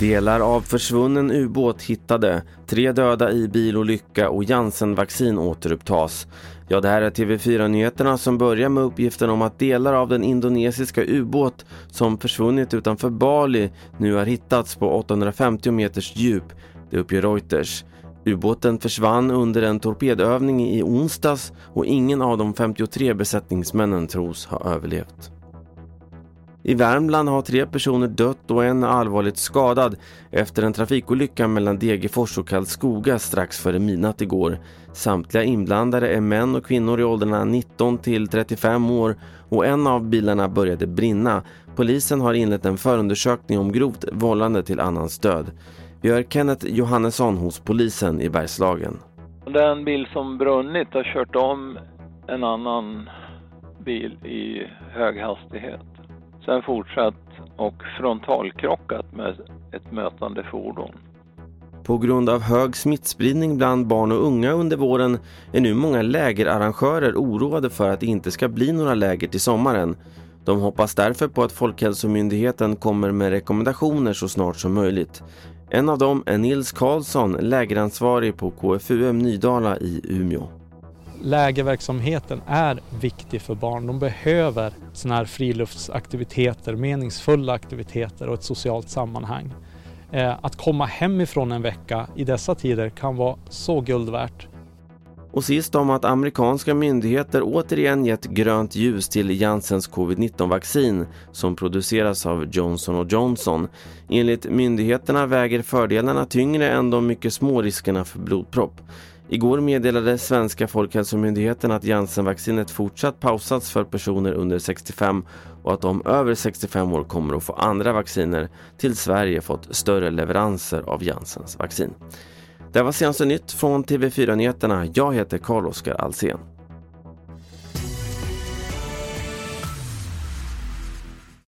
Delar av försvunnen ubåt hittade, tre döda i bilolycka och Janssen-vaccin återupptas. Ja, det här är TV4-nyheterna som börjar med uppgiften om att delar av den indonesiska ubåt som försvunnit utanför Bali nu har hittats på 850 meters djup. Det uppger Reuters. Ubåten försvann under en torpedövning i onsdags och ingen av de 53 besättningsmännen tros ha överlevt. I Värmland har tre personer dött och en allvarligt skadad efter en trafikolycka mellan Degerfors och Karlskoga strax före midnatt igår. Samtliga inblandade är män och kvinnor i åldrarna 19 till 35 år och en av bilarna började brinna. Polisen har inlett en förundersökning om grovt vållande till annans död. Vi hör Kenneth Johannesson hos polisen i Bergslagen. Den bil som brunnit har kört om en annan bil i hög hastighet. Sen fortsatt och frontalkrockat med ett mötande fordon. På grund av hög smittspridning bland barn och unga under våren är nu många lägerarrangörer oroade för att det inte ska bli några läger till sommaren. De hoppas därför på att Folkhälsomyndigheten kommer med rekommendationer så snart som möjligt. En av dem är Nils Karlsson, lägeransvarig på KFUM Nydala i Umeå. Lägerverksamheten är viktig för barn. De behöver sådana här friluftsaktiviteter, meningsfulla aktiviteter och ett socialt sammanhang. Eh, att komma hemifrån en vecka i dessa tider kan vara så guld värt. Och sist om att amerikanska myndigheter återigen gett grönt ljus till Janssens covid-19-vaccin som produceras av Johnson Johnson. Enligt myndigheterna väger fördelarna tyngre än de mycket små riskerna för blodpropp. Igår meddelade svenska Folkhälsomyndigheten att Janssen-vaccinet fortsatt pausats för personer under 65 och att de över 65 år kommer att få andra vacciner till Sverige fått större leveranser av Janssens vaccin. Det var senaste nytt från TV4 Nyheterna. Jag heter Carl-Oskar Alsen.